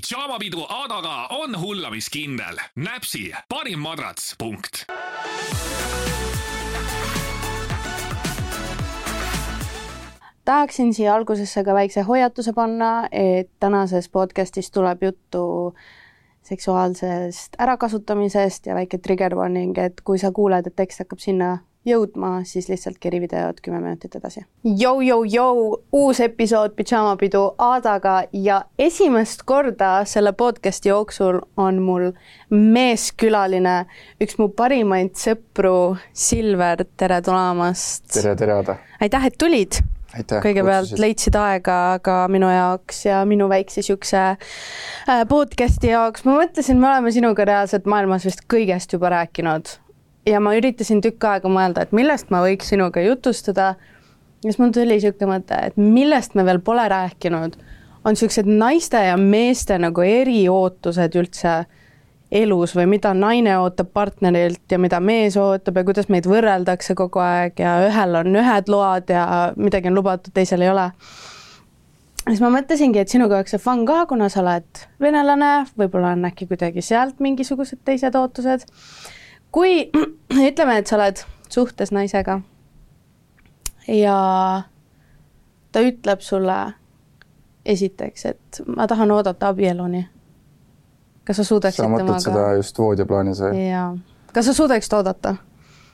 pidžaamapidu Adaga on hullamiskindel. näpsi parim madrats, punkt. tahaksin siia algusesse ka väikse hoiatuse panna, et tänases podcastis tuleb juttu seksuaalsest ärakasutamisest ja väike trigger warning, et kui sa kuuled, et tekst hakkab sinna jõudma, siis lihtsalt keri videot kümme minutit edasi. Jou-jou-jou, uus episood Pidžaamapidu Aadaga ja esimest korda selle podcasti jooksul on mul meeskülaline, üks mu parimaid sõpru, Silver, tere tulemast! tere, tere, Aada! aitäh, et tulid! kõigepealt leidsid aega ka minu jaoks ja minu väikse niisuguse äh, podcast'i jaoks. ma mõtlesin, me oleme sinuga reaalselt maailmas vist kõigest juba rääkinud ja ma üritasin tükk aega mõelda, et millest ma võiks sinuga jutustada. ja siis mul tuli niisugune mõte, et millest me veel pole rääkinud, on niisugused naiste ja meeste nagu eriootused üldse elus või mida naine ootab partnerilt ja mida mees ootab ja kuidas meid võrreldakse kogu aeg ja ühel on ühed load ja midagi on lubatud, teisel ei ole. siis ma mõtlesingi, et sinuga oleks see fun ka, kuna sa oled venelane, võib-olla on äkki kuidagi sealt mingisugused teised ootused kui ütleme, et sa oled suhtes naisega ja ta ütleb sulle esiteks, et ma tahan oodata abieluni. kas sa suudaksid sa mõtled seda just voodiplaanis või? jaa. kas sa suudaksid oodata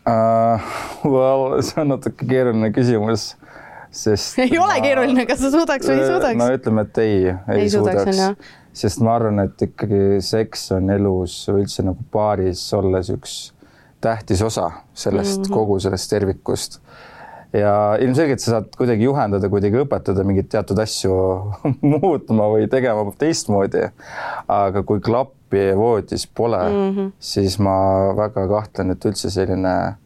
uh,? Well, see on natuke keeruline küsimus, sest ei ma... ole keeruline, kas sa suudaks või ei suudaks? no ütleme, et ei, ei, ei suudaks, suudaks sest ma arvan, et ikkagi seks on elus üldse nagu paaris olles üks tähtis osa sellest mm -hmm. kogu sellest tervikust. ja ilmselgelt sa saad kuidagi juhendada, kuidagi õpetada mingeid teatud asju muutma või tegema teistmoodi. aga kui klappi voodis pole mm, -hmm. siis ma väga kahtlen, et üldse selline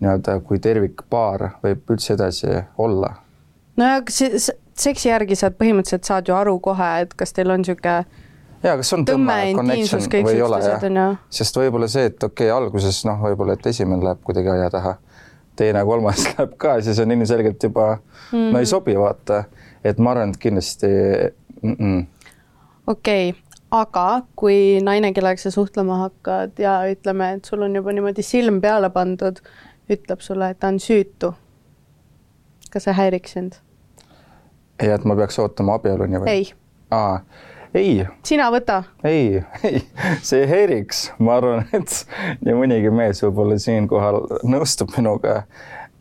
nii-öelda kui tervikpaar võib üldse edasi olla. no ja kas seksi järgi sa põhimõtteliselt saad ju aru kohe, et kas teil on niisugune ja kas on tõmme, connection või ei ole jah, sest võib-olla see, et okei okay,, alguses noh, võib-olla, et esimene läheb kuidagi aia taha, teine, kolmas läheb ka, siis on ilmselgelt juba mm. no ei sobi, vaata, et ma arvan, et kindlasti mm -mm. okei okay aga kui naine, kellega sa suhtlema hakkad ja ütleme, et sul on juba niimoodi silm peale pandud, ütleb sulle, et ta on süütu. kas see häiriks sind? Ja et ma peaks ootama abieluni või? ei. aa, ei. sina võta. ei, ei, see ei häiriks, ma arvan, et nii mõnigi mees võib-olla siinkohal nõustub minuga,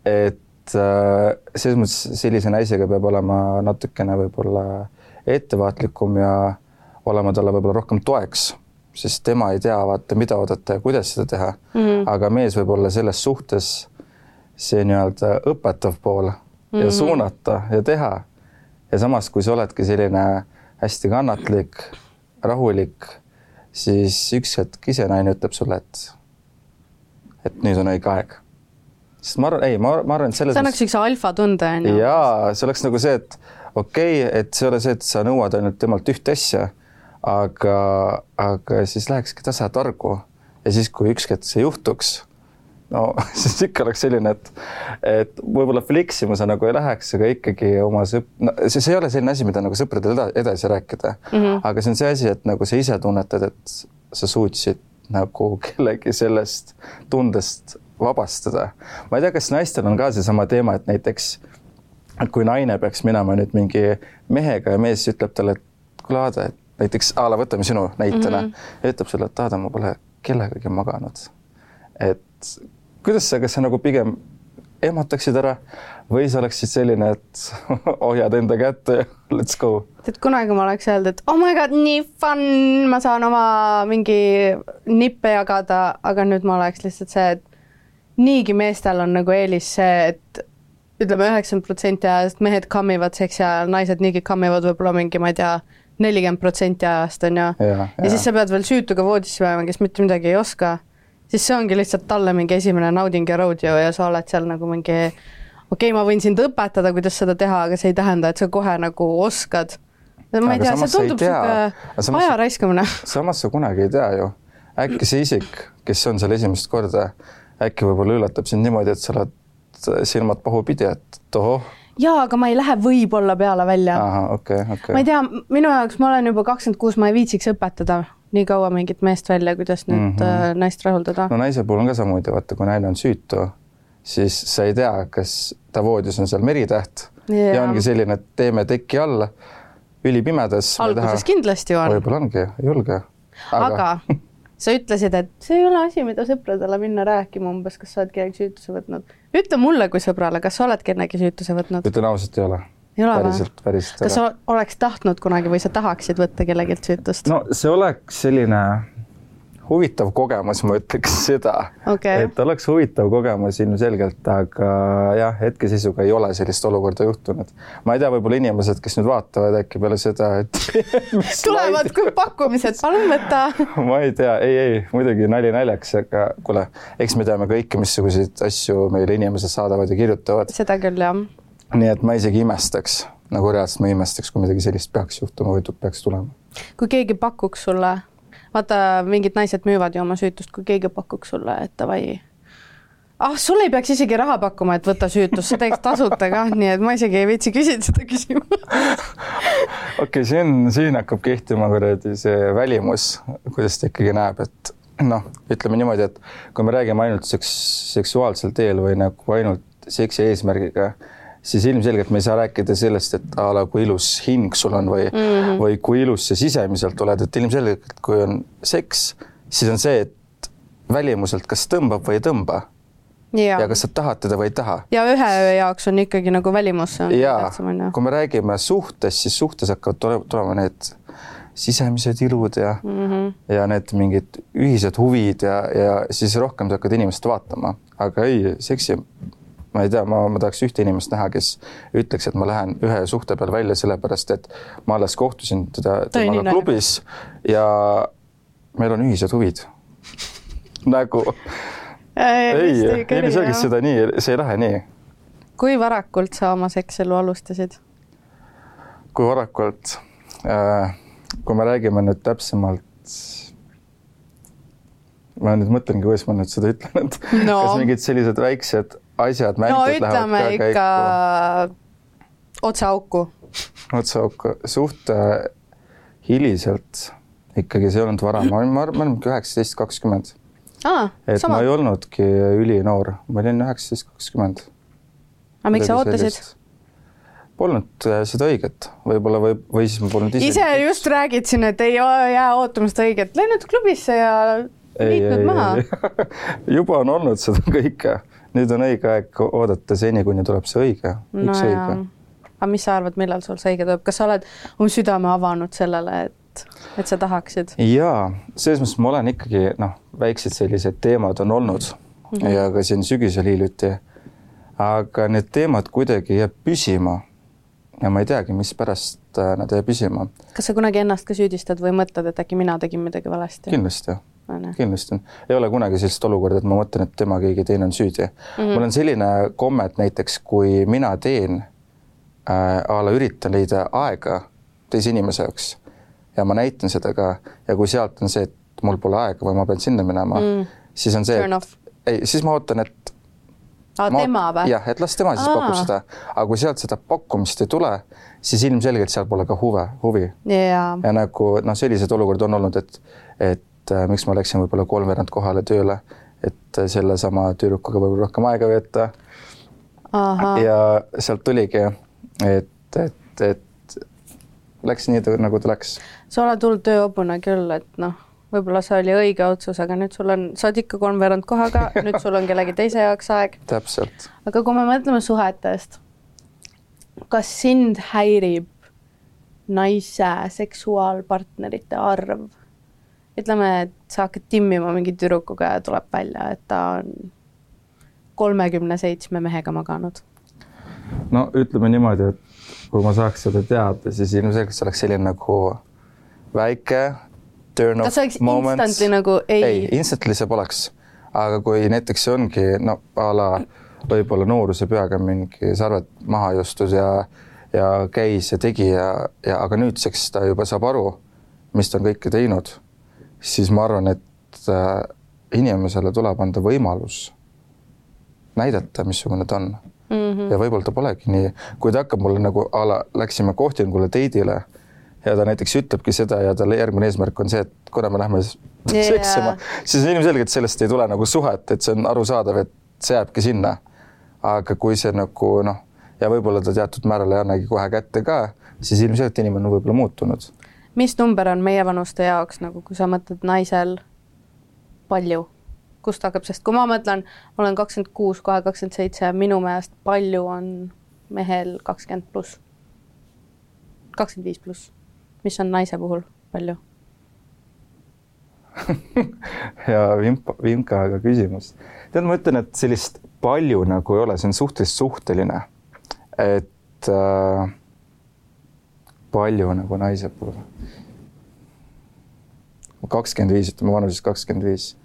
et äh, selles mõttes sellise naisega peab olema natukene võib-olla ettevaatlikum ja olema talle võib-olla rohkem toeks, sest tema ei tea, vaata, mida oodata ja kuidas seda teha mm. -hmm. aga mees võib olla selles suhtes see nii-öelda õpetav pool mm -hmm. ja mhm. suunata ja teha ja samas, kui sa oledki selline hästi kannatlik, rahulik, siis üks hetk ise naine ütleb sulle, et, et nüüd on õige aeg. sest ma arvan, ei, ma, ma arvan, et selles. see annaks niisuguse alfatunde on ju. jaa, see oleks nagu see, et okei okay,, et see ei ole see, et sa nõuad ainult temalt ühte asja, aga, aga siis lähekski tasa targu ja siis, kui ükskord see juhtuks no siis ikka oleks selline, et, et võib-olla fleksima sa nagu ei läheks, aga ikkagi oma sõp-, no see, see ei ole selline asi, mida nagu sõpradele edasi rääkida mm. -hmm. aga see on see asi, et nagu sa ise tunnetad, et sa suutsid nagu kellegi sellest tundest vabastada. ma ei tea, kas naistel on ka seesama teema, et näiteks, et kui naine peaks minema nüüd mingi mehega ja mees ütleb talle, et kuule, Aada, et näiteks a la võtame sinu näitena mm -hmm. ütleb sulle, et Aada, ma pole kellegagi maganud. et kuidas sa, kas sa nagu pigem ehmataksid ära või sa oleksid selline, et hoiad enda kätte ja let's go? et kunagi ma oleks öelnud, et oh my god, nii fun, ma saan oma mingi nippe jagada, aga nüüd ma oleks lihtsalt see, et niigi meestel on nagu eelis see, et ütleme, üheksakümmend protsenti ajast mehed kammivad seksi ajal, naised niigi kammivad võib-olla mingi, ma ei tea, nelikümmend protsenti ajast on ju. ja, ja. ja siis sa pead veel süütuga voodisse minema, kes mitte midagi ei oska siis see ongi lihtsalt talle mingi esimene nauding ja rodeo ja sa oled seal nagu mingi okei okay,, ma võin sind õpetada, kuidas seda teha, aga see ei tähenda, et sa kohe nagu oskad. ma ei tea, see tundub sihuke aja raiskamine. samas sa kunagi ei tea ju, äkki see isik, kes on seal esimest korda, äkki võib-olla üllatab sind niimoodi, et sa oled silmad pahupidi, et tohoh jaa, aga ma ei lähe võib-olla peale välja. okay,, okei okay.. ma ei tea, minu jaoks ma olen juba kakskümmend kuus, ma ei viitsiks õpetada nii kaua mingit meest välja, kuidas nüüd mm -hmm. naist rahuldada. no naise puhul on ka samamoodi, vaata, kui naine on süütu, siis sa ei tea, kas ta voodis on seal meritäht yeah. ja ongi selline, et teeme teki alla ülipimedas. alguses kindlasti on. võib-olla ongi, ei julge. aga, aga sa ütlesid, et see ei ole asi, mida sõpradele minna rääkima umbes, kas sa oled kellegi süütuse võtnud. ütle mulle kui sõbrale, kas sa oled kellegi süütuse võtnud? ütlen ausalt, ei ole. Ei ole päriselt, päriselt. kas sa oleks tahtnud kunagi või sa tahaksid võtta kellelgi süütust? no see oleks selline huvitav kogemus, ma ütleks seda okay.. et oleks huvitav kogemus ilmselgelt, aga jah, hetkeseisuga ei ole sellist olukorda juhtunud. ma ei tea, võib-olla inimesed, kes nüüd vaatavad äkki peale seda, et tulevad kui pakkumised, palun võta ma ei tea, ei, ei muidugi nali naljaks, aga kuule, eks me teame kõike, missuguseid asju meile inimesed saadavad ja kirjutavad. seda küll, jah. Nii et ma isegi imestaks, nagu reaalselt ma imestaks, kui midagi sellist peaks juhtuma või peaks tulema. kui keegi pakuks sulle vaata, mingid naised müüvad ju oma süütust, kui keegi pakuks sulle, et davai. ah, sulle ei peaks isegi raha pakkuma, et võta süütus, sa teeks tasuta ka, nii et ma isegi ei viitsi küsida seda küsimust. okei okay,, siin, siin hakkab kehtima kuradi see välimus, kuidas ta ikkagi näeb, et noh, ütleme niimoodi, et kui me räägime ainult seks, seksuaalsel teel või nagu ainult seksi eesmärgiga siis ilmselgelt me ei saa rääkida sellest, et a la kui ilus hing sul on või mm, -hmm. või kui ilus sa sisemiselt oled, et ilmselgelt, kui on seks, siis on see, et välimuselt kas tõmbab või ei tõmba. Ja. ja kas sa tahad teda või ei taha. ja ühe öö jaoks on ikkagi nagu välimus. ja kui me räägime suhtest, siis suhtes hakkavad tulema need sisemised ilud ja mm, -hmm. ja need mingid ühised huvid ja, ja siis rohkem sa hakkad inimest vaatama, aga ei, seksi ma ei tea, ma, ma tahaks ühte inimest näha, kes ütleks, et ma lähen ühe suhte peal välja, sellepärast et ma alles kohtusin teda, temaga klubis ja meil on ühised huvid nagu ei, ei, ilmselgelt seda nii, see ei lähe nii. kui varakult sa oma sekselu alustasid? kui varakult äh,? kui me räägime nüüd täpsemalt ma nüüd mõtlengi, kuidas ma nüüd seda ütlen, et no. kas mingid sellised väiksed asjad, mängud no, ütleme lähevad ka ikka otse auku. otse auku, suht äh, hiliselt ikkagi, see ei olnud vara, ma olin, ma arvan, üheksateist, kakskümmend. et sama. ma ei olnudki ülinoor, ma olin üheksateist, kakskümmend. aga miks sa ootasid? Polnud äh, seda õiget, võib-olla või, või siis ma polnud ise. ise just räägid siin, et ei jää ootama seda õiget, läinud klubisse ja liitnud maha juba on olnud seda kõike nüüd on õige aeg oodata seni, kuni tuleb see õige, üks no õige. aga mis sa arvad, millal sul see õige tuleb, kas sa oled oma südame avanud sellele, et, et sa tahaksid? jaa, selles mõttes ma olen ikkagi noh, väiksed sellised teemad on olnud mm -hmm. ja ka siin sügisel hiljuti. aga need teemad kuidagi jääb püsima. ja ma ei teagi, mispärast äh, nad jääb püsima. kas sa kunagi ennast ka süüdistad või mõtled, et äkki mina tegin midagi valesti? kindlasti kindlasti on, ei ole kunagi sellist olukorda, et ma mõtlen, et tema, keegi teine on süüdi mm. -hmm. mul on selline komme, et näiteks kui mina teen äh, a la üritan leida aega teise inimese jaoks ja ma näitan seda ka ja kui sealt on see, et mul pole aega või ma pean sinna minema mm., siis on see, ei, siis ma ootan, et Aa, tema või? jah, et las tema siis Aa. pakub seda, aga kui sealt seda pakkumist ei tule, siis ilmselgelt seal pole ka huve, huvi yeah.. ja nagu noh, selliseid olukordi on olnud, et, et et äh, miks ma läksin võib-olla kolmveerand kohale tööle, et äh, sellesama tüdrukuga võib-olla rohkem aega veeta. ja sealt tuligi, et, et, et läks nii, nagu ta läks. sa oled hull tööhobune küll, et noh, võib-olla see oli õige otsus, aga nüüd sul on, sa oled ikka kolmveerand kohaga, nüüd sul on kellegi teise jaoks aeg. täpselt. aga kui me mõtleme suhetest, kas sind häirib naise seksuaalpartnerite arv ütleme, et sa hakkad timmima mingi tüdrukuga ja tuleb välja, et ta on kolmekümne seitsme mehega maganud. no ütleme niimoodi, et kui ma saaks seda teada, siis ilmselgelt see oleks selline nagu väike turn off moment. nagu ei? ei, instantly see poleks, aga kui näiteks ongi no a la võib-olla nooruse peaga mingi sarved maha justus ja ja käis ja tegi ja, ja aga nüüdseks ta juba saab aru, mis ta on kõike teinud siis ma arvan, et äh, inimesele tuleb anda võimalus näidata, missugune ta on. mm. -hmm. ja võib-olla ta polegi nii, kui ta hakkab mulle nagu a la läksime kohtingule date'ile ja ta näiteks ütlebki seda ja tal järgmine eesmärk on see, et kuna me lähme yeah. seksima, siis ilmselgelt sellest ei tule nagu suhet, et see on arusaadav, et see jääbki sinna. aga kui see nagu noh, ja võib-olla ta teatud määral ei annagi kohe kätte ka, siis ilmselt inimene on võib-olla muutunud. Mis number on meievanuste jaoks nagu, kui sa mõtled naisel palju? kust hakkab, sest kui ma mõtlen, ma olen kakskümmend kuus, kohe kakskümmend seitse, minu meelest palju on mehel kakskümmend pluss, kakskümmend viis pluss. mis on naise puhul palju ja Vimpa, Vimkaga küsimus. tead, ma ütlen, et sellist palju nagu ei ole, see on suhteliselt suhteline. et äh, palju nagu naise puhul. kakskümmend viis, ütleme vanuses kakskümmend viis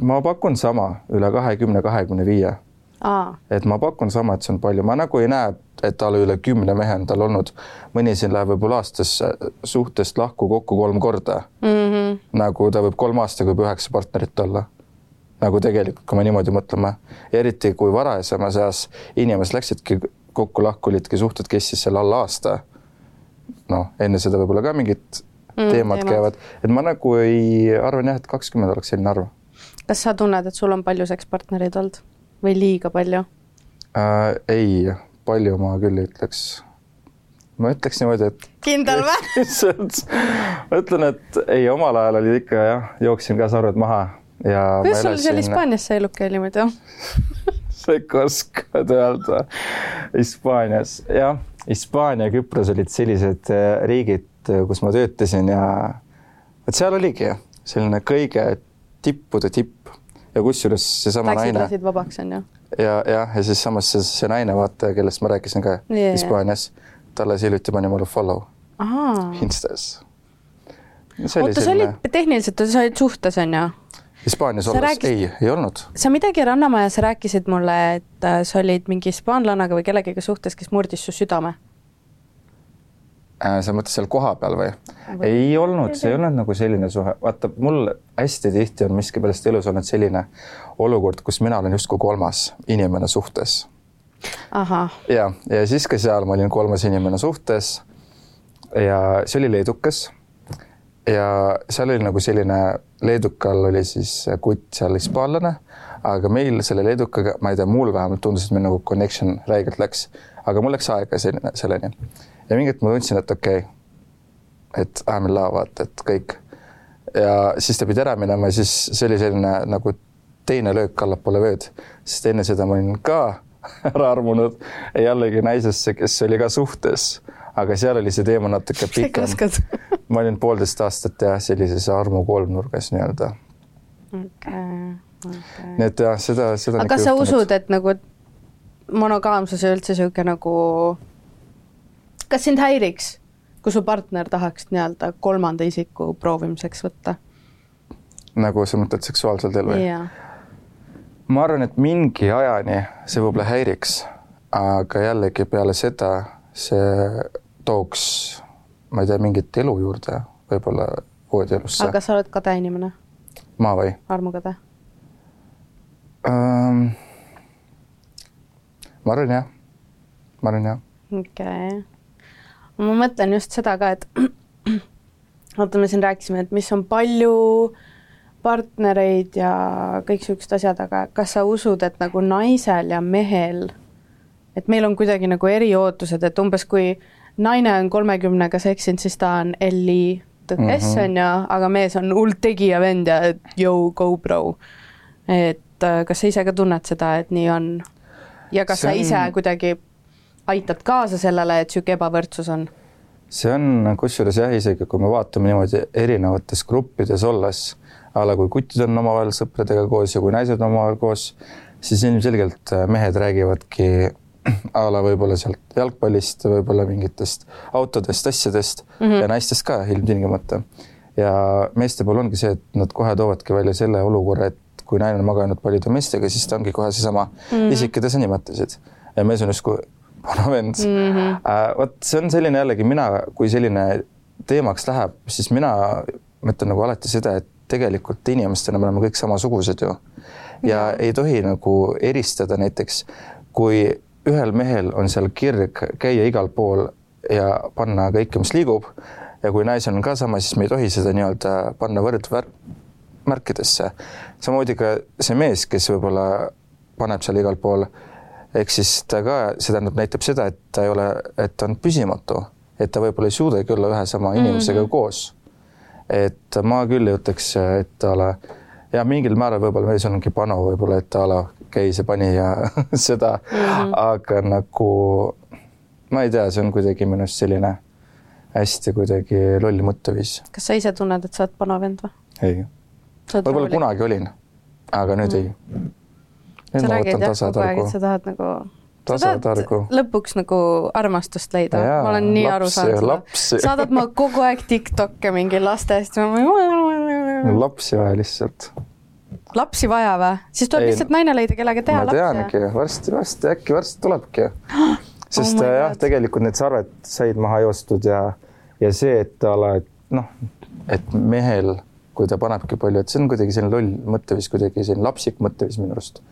ma pakun sama üle kahekümne, kahekümne viie. et ma pakun sama, et see on palju, ma nagu ei näe, et tal üle kümne mehe on tal olnud, mõni siin läheb võib-olla aastas suhtest lahku kokku kolm korda mm. -hmm. nagu ta võib kolm aastaga võib üheksa partnerit olla. nagu tegelikult, kui me niimoodi mõtleme, eriti kui varasemas eas inimesed läksidki kokku lahku, olidki suhted kestis seal alla aasta. noh, enne seda võib-olla ka mingid mm, teemad käivad, et ma nagu ei, arvan jah, et kakskümmend oleks selline arv. kas sa tunned, et sul on palju sekspartnereid olnud või liiga palju äh,? ei, palju ma küll ei ütleks. ma ütleks niimoodi, et kindel või? ma ütlen, et ei, omal ajal oli ikka jah, jooksin ka sarved maha ja kuidas sul seal Hispaanias see eluke oli muidu ikka oskad öelda. Hispaanias, jah, Hispaania ja Küpros olid sellised äh, riigid, Äh, kus ma töötasin ja et seal oligi selline kõige tippude tipp ja kusjuures seesama naine. lasid vabaks, on ju? ja, jah, ja siis samas see, see naine, vaata, kellest ma rääkisin ka yeah. Hispaanias, talle siis hiljuti pani mulle follow Instas. oota, sa olid tehniliselt, sa olid suhtes, on ju? Hispaanias olles rääkis... ei, ei olnud. sa midagi Rannamajas rääkisid mulle, et äh, sa olid mingi hispaanlannaga või kellegagi suhtes, kes murdis su südame Äh, sa mõtled seal kohapeal või? ei olnud, see ei olnud nagu selline suhe, vaata mul hästi tihti on miskipärast elus olnud selline olukord, kus mina olen justkui kolmas inimene suhtes. ja, ja siis ka seal ma olin kolmas inimene suhtes. ja see oli leedukas. ja seal oli nagu selline, leedukal oli siis kutt seal hispaanlane, aga meil selle leedukaga, ma ei tea, mul vähemalt tundus, et meil nagu connection räigelt läks, aga mul läks aega selline, selleni ja mingi hetk ma tundsin, et okei okay,, et I m in love, vaata, et kõik. ja siis ta pidi ära minema siis see oli selline nagu teine löök allapoole vööd, sest enne seda ma olin ka ära armunud jällegi naisesse, kes oli ka suhtes, aga seal oli see teema natuke pikem. ma olin poolteist aastat jah, sellises armu kolmnurgas nii-öelda okay,. Okay. nii et jah, seda, seda. aga kas sa usud, et nagu monogaamsus ja üldse niisugune nagu kas sind häiriks, kui su partner tahaks nii-öelda kolmanda isiku proovimiseks võtta? nagu sa mõtled seksuaalsel teel või yeah.? ma arvan, et mingi ajani see võib-olla häiriks, aga jällegi peale seda see tooks, ma ei tea, mingit elu juurde võib-olla voodielusse. aga sa oled kade inimene? ma või? armukade um,? ma arvan jah, ma arvan jah. okei okay ma mõtlen just seda ka, et vaata, me siin rääkisime, et mis on palju partnereid ja kõik niisugused asjad, aga kas sa usud, et nagu naisel ja mehel, et meil on kuidagi nagu eriootused, et umbes kui naine on kolmekümnega seksinud, siis ta on Elli tõkes mm, -hmm. on ju, aga mees on hull tegija vend ja yo, go bro. et äh, kas sa ise ka tunned seda, et nii on? ja kas see sa ise on... kuidagi aitad kaasa sellele, et niisugune ebavõrdsus on? see on kusjuures jah, isegi kui me vaatame niimoodi erinevates gruppides olles, a la kui kutid on omavahel sõpradega koos ja kui naised on omavahel koos, siis ilmselgelt äh, mehed räägivadki a la võib-olla sealt jalgpallist, võib-olla mingitest autodest, asjadest mm -hmm. ja naistest ka ilmtingimata. ja meeste puhul ongi see, et nad kohe toovadki välja selle olukorra, et kui naine on maganud paljude meestega, siis ta ongi kohe seesama mm -hmm. isik, keda sa nimetasid. ja mees on justkui vana vend mm. -hmm. Uh, vot see on selline jällegi mina, kui selline teemaks läheb, siis mina mõtlen nagu alati seda, et tegelikult inimestena me oleme kõik samasugused ju. ja mm -hmm. ei tohi nagu eristada näiteks, kui ühel mehel on seal kirg käia igal pool ja panna kõike, mis liigub ja kui naisel on ka sama, siis me ei tohi seda nii-öelda panna võrdmärkidesse. samamoodi ka see mees, kes võib-olla paneb seal igal pool, ehk siis ta ka, see tähendab, näitab seda, et ta ei ole, et ta on püsimatu, et ta võib-olla ei suudagi olla ühe sama inimesega mm -hmm. koos. et ma küll ei ütleks, et ta ole ja mingil määral võib-olla mees ongi panu, võib-olla, et ta ala käis ja pani ja seda mm, -hmm. aga nagu ma ei tea, see on kuidagi minu arust selline hästi kuidagi loll mõtteviis. kas sa ise tunned, et sa oled vana vend või? ei. võib-olla kunagi olin, aga nüüd mm. ei. nüüd sa ma võtan tasatargu. sa tahad nagu tasatargu. lõpuks nagu armastust leida. ma olen nii lapsi, aru saanud seda. saadad ma kogu aeg Tiktoke mingi lastest. lapsi vaja lihtsalt. Lapsi vaja või? siis tuleb lihtsalt naine leida, kellega teha lapsi. ma teangi, varsti, varsti, äkki varsti tulebki sest oh jah, tegelikult need sarved said maha joostud ja, ja see, et ta ala, et noh, et mehel, kui ta panebki palju, et see on kuidagi selline loll mõtteviis, kuidagi selline lapsik mõtteviis minu arust.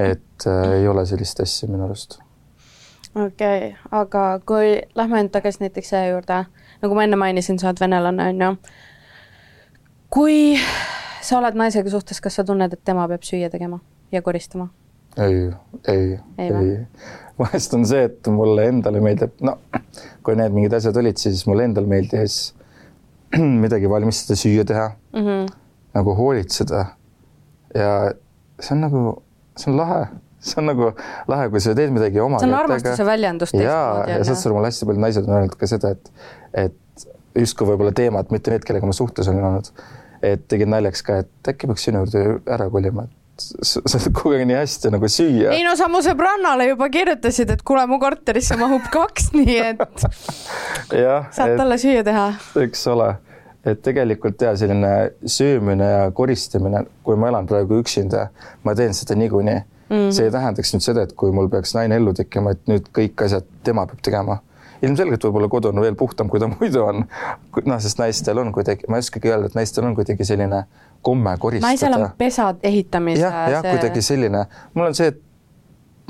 et äh, ei ole sellist asja minu arust. okei okay,, aga kui lähme nüüd tagasi näiteks selle juurde, nagu ma enne mainisin, sa oled venelane, on ju. kui sa oled naisega suhtes, kas sa tunned, et tema peab süüa tegema ja koristama? ei, ei, ei, ei vahest on see, et mulle endale meeldib, no kui need mingid asjad olid, siis mulle endale meeldis midagi valmistada, süüa teha mm, -hmm. nagu hoolitseda. ja see on nagu, see on lahe, see on nagu lahe, kui sa teed midagi oma. see on armastuse väljendus. ja, ja saad sa, mul hästi paljud naised on öelnud ka seda, et, et justkui võib-olla teemat, mitte need, kellega ma suhtes olen olnud, et tegid naljaks ka, et äkki peaks sinu juurde ära kolima, et sa saad kogu aeg nii hästi nagu süüa. ei no sa mu sõbrannale juba kirjutasid, et kuule, mu korterisse mahub kaks, nii et jah, saad talle süüa teha. eks ole, et tegelikult ja selline söömine ja koristamine, kui ma elan praegu üksinda, ma teen seda niikuinii mm. see ei tähendaks nüüd seda, et kui mul peaks naine ellu tekkima, et nüüd kõik asjad tema peab tegema ilmselgelt võib-olla kodu on veel puhtam, kui ta muidu on. noh, sest naistel on kuidagi, ma ei oskagi öelda, et naistel on kuidagi selline komme koristada. naisel on pesad ehitamise. jah, jah see..., kuidagi selline, mul on see, et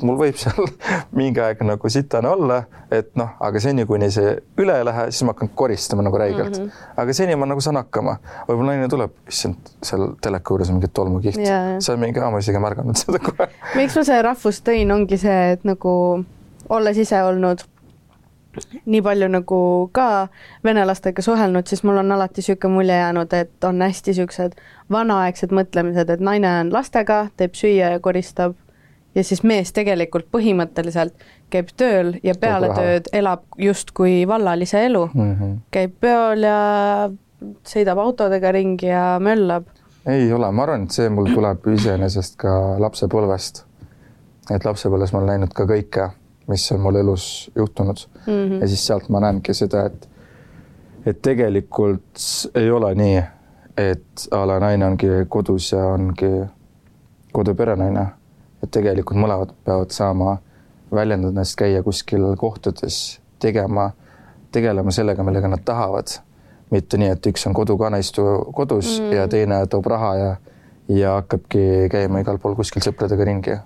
mul võib seal mingi aeg nagu sitane olla, et noh, aga seni, kuni see üle ei lähe, siis ma hakkan koristama nagu räigelt mm. -hmm. aga seni ma nagu saan hakkama. võib-olla naine tuleb, issand, seal teleka juures on mingi tolmukiht yeah.. see on mingi, ma isegi ei märganud seda kohe. miks ma selle rahvust tõin, ongi see, et nagu olles ise olnud nii palju nagu ka venelastega suhelnud, siis mul on alati niisugune mulje jäänud, et on hästi niisugused vanaaegsed mõtlemised, et naine on lastega, teeb süüa ja koristab ja siis mees tegelikult põhimõtteliselt käib tööl ja peale tööd elab justkui vallalise elu mm. -hmm. käib peol ja sõidab autodega ringi ja möllab. ei ole, ma arvan, et see mul tuleb iseenesest ka lapsepõlvest. et lapsepõlves ma olen näinud ka kõike mis on mul elus juhtunud mm. -hmm. ja siis sealt ma näengi seda, et, et tegelikult ei ole nii, et a la naine ongi kodus ja ongi koduperenaine. et tegelikult mõlemad peavad saama väljendada ennast, käia kuskil kohtades, tegema, tegelema sellega, millega nad tahavad. mitte nii, et üks on kodukana, istu kodus mm. ja teine toob raha ja, ja hakkabki käima igal pool kuskil sõpradega ringi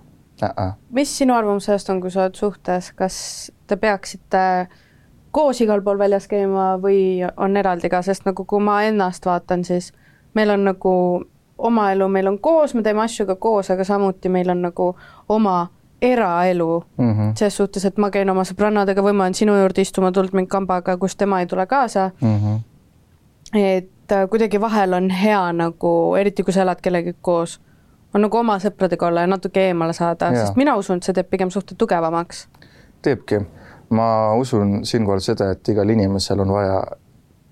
uh. -uh. mis sinu arvamus sellest on, kui sa oled suhtes, kas te peaksite koos igal pool väljas käima või on eraldi ka, sest nagu kui ma ennast vaatan, siis meil on nagu oma elu, meil on koos, me teeme asju ka koos, aga samuti meil on nagu oma eraelu mm -hmm. ses suhtes, et ma käin oma sõbrannadega või ma olen sinu juurde istuma tulnud mingi kambaga, kus tema ei tule kaasa mm. -hmm. et äh, kuidagi vahel on hea nagu, eriti kui sa elad kellegagi koos on nagu oma sõpradega olla ja natuke eemale saada, sest mina usun, et see teeb pigem suhted tugevamaks. teebki, ma usun siinkohal seda, et igal inimesel on vaja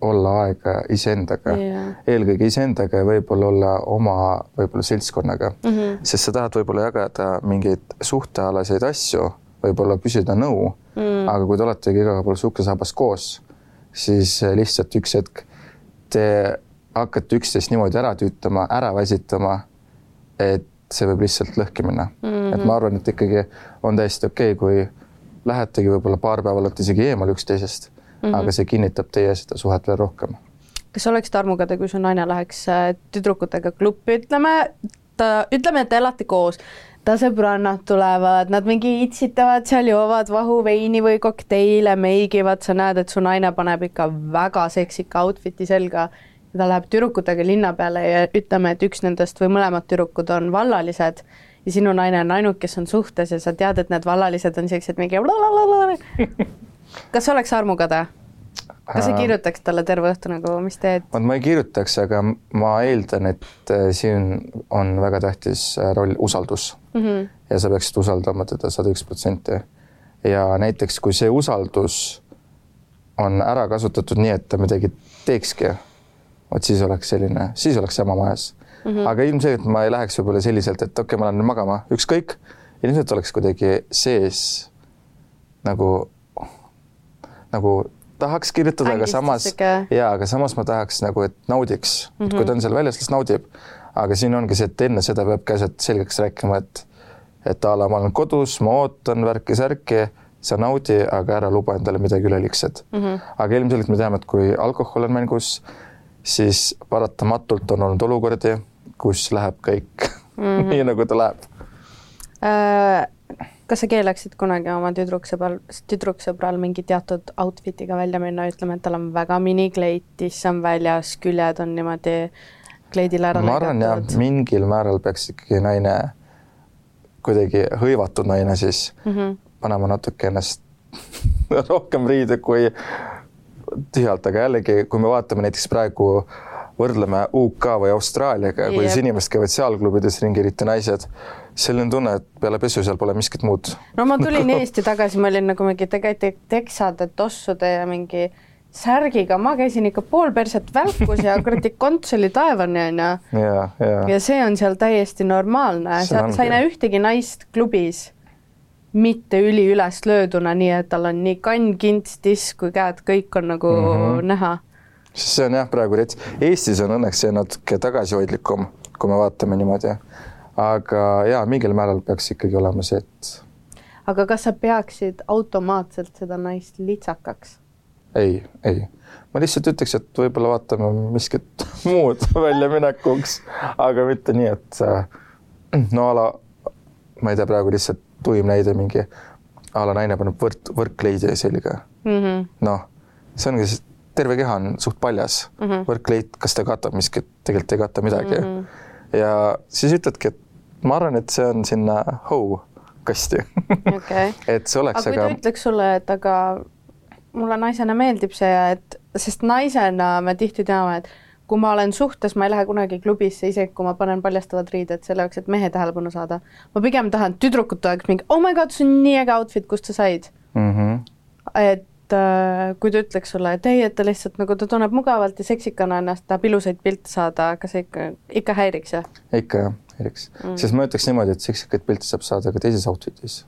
olla aega iseendaga yeah., eelkõige iseendaga ja võib-olla olla oma võib-olla seltskonnaga mm, -hmm. sest sa tahad võib-olla jagada mingeid suhtealaseid asju, võib-olla küsida nõu mm, -hmm. aga kui te oletegi igal pool suhkrusaabas koos, siis lihtsalt üks hetk te hakkate üksteist niimoodi ära tüütama, ära väsitama et see võib lihtsalt lõhki minna mm. -hmm. et ma arvan, et ikkagi on täiesti okei okay,, kui lähetegi võib-olla paar päeva olete isegi eemal üksteisest mm, -hmm. aga see kinnitab teie seda suhet veel rohkem. kas sa oleksid armukade, kui su naine läheks äh, tüdrukutega klubi, ütleme, ta, ütleme, et te elate koos, ta sõbrannad tulevad, nad mingi itsitavad seal, joovad vahuveini või kokteile, meigivad, sa näed, et su naine paneb ikka väga seksika outfit'i selga ta läheb tüdrukutega linna peale ja ütleme, et üks nendest või mõlemad tüdrukud on vallalised ja sinu naine on ainuke, kes on suhtes ja sa tead, et need vallalised on siuksed mingi kas oleks armukade? kas sa äh, kirjutaks talle terve õhtu nagu, mis teed? vot ma ei kirjutaks, aga ma eeldan, et äh, siin on väga tähtis äh, roll usaldus mm. -hmm. ja sa peaksid usaldama teda sada üks protsenti. ja näiteks, kui see usaldus on ära kasutatud nii, et ta midagi teekski, vot siis oleks selline, siis oleks jama majas mm. -hmm. aga ilmselgelt ma ei läheks võib-olla selliselt, et okei okay,, ma lähen nüüd magama, ükskõik. ilmselt oleks kuidagi sees nagu, nagu tahaks kirjutada, aga samas ja, aga samas ma tahaks nagu, et naudiks mm, -hmm. kui ta on seal väljas, las naudib. aga siin ongi see, et enne seda peabki asjad selgeks rääkima, et et a la ma olen kodus, ma ootan värki-särki, sa naudi, aga ära luba endale midagi üleliigset mm. -hmm. aga ilmselgelt me teame, et kui alkohol on mängus, siis paratamatult on olnud olukordi, kus läheb kõik mm -hmm. nii, nagu ta läheb äh kas sa keelaksid kunagi oma tüdruksõbral, tüdruksõbral mingi teatud outfit'iga välja minna, ütleme, et tal on väga minikleit, tiss on väljas, küljed on niimoodi kleidile ära ma arvan jah, mingil määral peaks ikkagi naine, kuidagi hõivatud naine siis mm -hmm. panema natuke ennast rohkem riide kui tühjalt, aga jällegi, kui me vaatame näiteks praegu võrdleme UK või Austraaliaga, kuidas inimesed käivad seal klubides ringi, eriti naised selline tunne, et peale pesu seal pole miskit muud. no ma tulin Eesti tagasi, ma olin nagu mingi tegelikult teksade, tossude ja mingi särgiga, ma käisin ikka pool perset välkus ja kuradi konts oli taevani onju. ja see on seal täiesti normaalne, sa, sa ei näe ühtegi naist klubis mitte üliüles lööduna, nii et tal on nii kann, kints, tiss kui käed, kõik on nagu mm -hmm. näha. see on jah, praegu rets-, Eestis on õnneks see natuke tagasihoidlikum, kui me vaatame niimoodi aga ja mingil määral peaks ikkagi olema see, et. aga kas sa peaksid automaatselt seda naist litsakaks? ei, ei, ma lihtsalt ütleks, et võib-olla vaatame miskit muud väljaminekuks, aga mitte nii, et no a la, ma ei tea, praegu lihtsalt tuim näide mingi a la naine paneb võrk, võrkkleidi selga mm -hmm.. noh, see ongi, terve keha on suht paljas mm -hmm., võrkkleit, kas ta katab miskit, tegelikult ei kata midagi mm. -hmm. ja siis ütledki, et ma arvan, et see on sinna hoo kasti okay. et see oleks, aga kui aga... ta ütleks sulle, et aga mulle naisena meeldib see et, sest naisena me tihti teame, et kui ma olen suhtes, ma ei lähe kunagi klubisse, isegi kui ma panen paljastavad riided selle jaoks, et mehe tähelepanu saada. ma pigem tahan, tüdrukud oleks mingi, oh my god, see on nii äge outfit, kust sa said mm. -hmm. et äh, kui ta ütleks sulle, et ei, et ta lihtsalt nagu ta tunneb mugavalt ja seksikana ennast, tahab ilusaid pilte saada, kas see ikka, ikka häiriks jah? ikka jah häiriks mm., sest ma ütleks niimoodi, et seksikaid pilte saab saada ka teises outfit'is.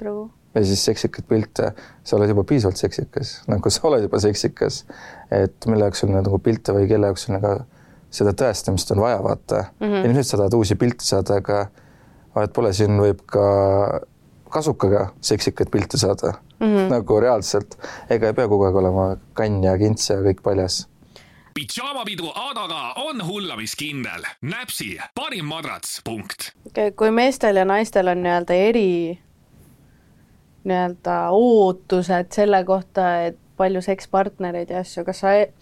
True. Ja siis seksikaid pilte, sa oled juba piisavalt seksikas, nagu sa oled juba seksikas, et mille jaoks sul nagu pilte või kelle jaoks sul nagu seda tõestamist on vaja, vaata mm. -hmm. ilmselt sa tahad uusi pilte saada, aga vahet pole, siin võib ka kasukaga seksikaid pilte saada mm, -hmm. nagu reaalselt, ega ei pea kogu aeg olema kann ja kints ja kõik paljas pidžaamapidu Adaga on hullamiskindel. näpsi parim madrats, punkt kui meestel ja naistel on nii-öelda eri nii-öelda ootused selle kohta, et palju sekspartnereid ja asju, kas sa, e-,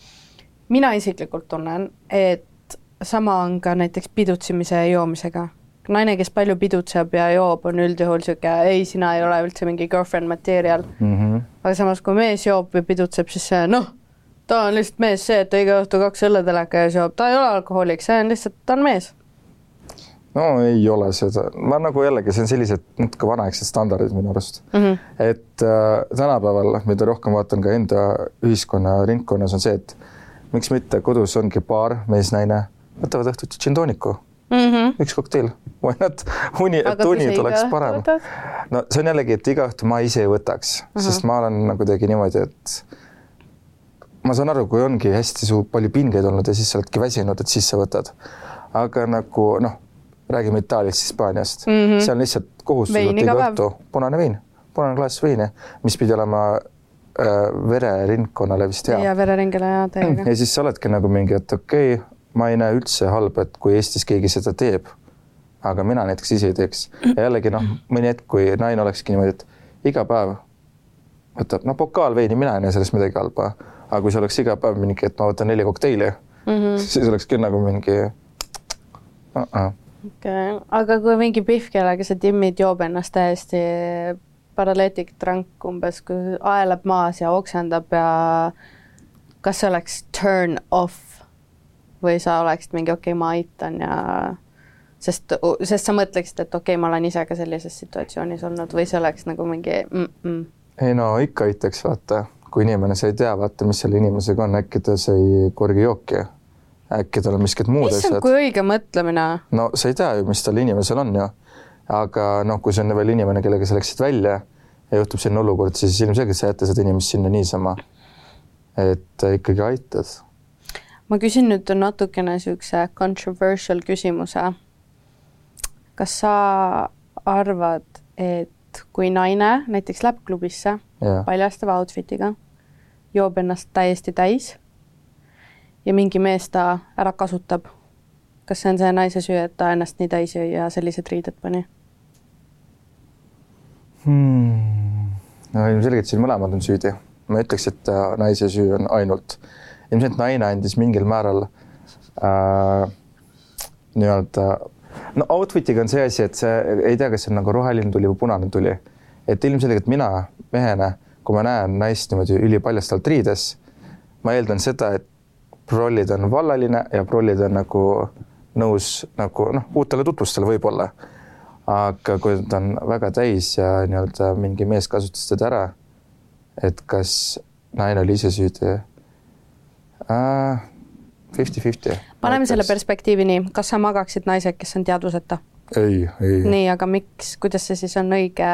mina isiklikult tunnen, et sama on ka näiteks pidutsimise ja joomisega. naine, kes palju pidutseb ja joob, on üldjuhul niisugune, ei, sina ei ole üldse mingi girlfriend material mm. -hmm. aga samas, kui mees joob või pidutseb, siis see noh ta on lihtsalt mees, see, et ta iga õhtu kaks õlleteleka ja joob, ta ei ole alkohoolik, see on lihtsalt, ta on mees. No ei ole seda, ma nagu jällegi, see on sellised natuke vanaaegsed standardid minu arust mm. -hmm. et äh, tänapäeval, mida rohkem vaatan ka enda ühiskonna ringkonnas, on see, et miks mitte kodus ongi paar mees-naine, võtavad õhtuti džintooniku mm -hmm. üks kokteil, why not, uni, et uni tuleks parem. no see on jällegi, et iga õhtu ma ise ei võtaks mm, -hmm. sest ma olen nagu kuidagi niimoodi, et ma saan aru, kui ongi hästi suur, palju pingeid olnud ja siis sa oledki väsinud, et siis sa võtad. aga nagu noh, räägime Itaaliast, Hispaaniast mm, -hmm. seal lihtsalt kohustus võtta iga õhtu punane vein, punane klaas veini, mis pidi olema äh, vereringkonnale vist hea. ja vereringele ja täiega. ja siis sa oledki nagu mingi, et okei okay,, ma ei näe üldse halba, et kui Eestis keegi seda teeb, aga mina näiteks ise ei teeks. ja jällegi noh, mõni hetk, kui naine olekski niimoodi, et iga päev võtab, no pokaal veini, mina ei näe selles midagi halba. aga kui see oleks iga päev mingi, et ma võtan neli kokteili mm, -hmm. siis oleks küll nagu mingi uh. -uh. Okay., aga kui mingi pihv, kellega sa timmid, joob ennast täiesti paralleetik trank umbes, kui aelab maas ja oksendab ja kas see oleks turn off või sa oleksid mingi okei okay,, ma aitan ja sest, sest sa mõtleksid, et okei okay,, ma olen ise ka sellises situatsioonis olnud või see oleks nagu mingi mm -mm. ei no ikka aitaks, vaata, kui inimene, sa ei tea, vaata, mis selle inimesega on, äkki ta sai korgi jooki. Äkki tal on miskit muud asjad. kui õige mõtlemine. no sa ei tea ju, mis tal inimesel on ju. aga noh, kui see on veel inimene, kellega sa läksid välja ja juhtub selline olukord, siis ilmselgelt sa jäta seda inimest sinna niisama. et ikkagi aitad. ma küsin nüüd natukene niisuguse controversial küsimuse kas sa arvad, et kui naine näiteks läheb klubisse yeah. paljastava outfit'iga, joob ennast täiesti täis ja mingi mees ta ära kasutab, kas see on see naise süü, et ta ennast nii täis jõi ja sellised riided pani hmm.? no ilmselgelt siin mõlemad on süüdi. ma ütleks, et äh, naise süü on ainult, ilmselt naine andis mingil määral äh, nii-öelda no outfit'iga on see asi, et see ei tea, kas see on nagu roheline tuli või punane tuli. et ilmselgelt mina mehena, kui ma näen naist niimoodi ülipaljastavalt riides, ma eeldan seda, et prollid on vallaline ja prollid on nagu nõus nagu noh, uutele tutvustele võib-olla. aga kui ta on väga täis ja nii-öelda mingi mees kasutas teda ära, et kas naine oli ise süüdi äh,? Fifty-fifty. paneme selle perspektiivi nii, kas sa magaksid naisega, kes on teadvuseta? ei, ei. nii, aga miks, kuidas see siis on õige?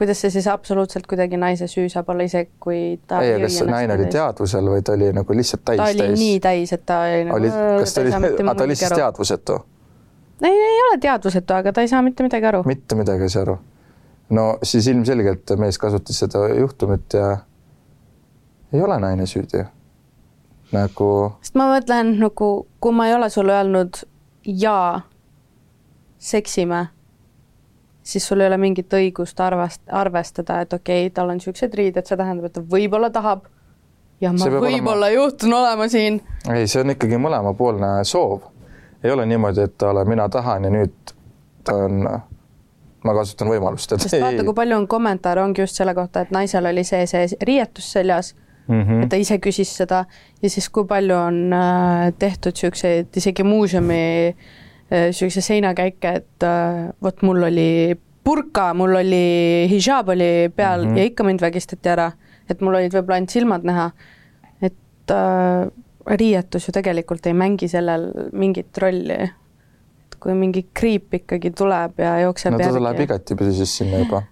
Kuidas see siis absoluutselt kuidagi naise süü saab olla, isegi kui ta ei, kas naine oli teadvusel või ta oli nagu lihtsalt täis? ta oli täis. nii täis, et ta oli nagu oli, kas ta oli, ta oli siis teadvusetu? ei, ei ole teadvusetu, aga ta ei saa mitte midagi aru. mitte midagi ei saa aru. no siis ilmselgelt mees kasutas seda juhtumit ja ei ole naine süüdi nagu. sest ma mõtlen nagu, kui ma ei ole sulle öelnud jaa, seksime, siis sul ei ole mingit õigust arvast-, arvestada, et okei okay,, tal on niisugused riided, see tähendab, et ta võib-olla tahab ja ma võib-olla olema... juhtun olema siin. ei, see on ikkagi mõlemapoolne soov. ei ole niimoodi, et ole, mina tahan ja nüüd ta on, ma kasutan võimalust. sest vaata, kui palju on kommentaare, ongi just selle kohta, et naisel oli see, see riietus seljas mm, -hmm. et ta ise küsis seda ja siis kui palju on äh, tehtud niisuguseid isegi muuseumi niisuguse äh, seinakäike, et äh, vot mul oli purka, mul oli hijab oli peal mm -hmm. ja ikka mind vägistati ära, et mul olid võib-olla ainult silmad näha. et äh, riietus ju tegelikult ei mängi sellel mingit rolli. et kui mingi kriip ikkagi tuleb ja jookseb no ta järgi. läheb igatipidi siis sinna juba,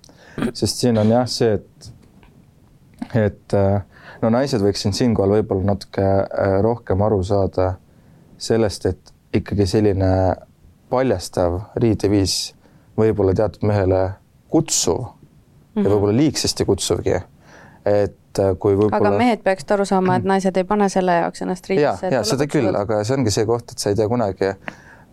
sest siin on jah see, et, et äh, no naised võiksid siinkohal võib-olla natuke rohkem aru saada sellest, et ikkagi selline paljastav riideviis võib-olla teatud mehele kutsuv mm -hmm. ja mhm. võib-olla liigsesti kutsuvgi. et äh, kui võib-olla. aga mehed peaksid aru saama, et naised ei pane selle jaoks ennast riidesse. ja, ja seda küll, aga see ongi see koht, et sa ei tea kunagi,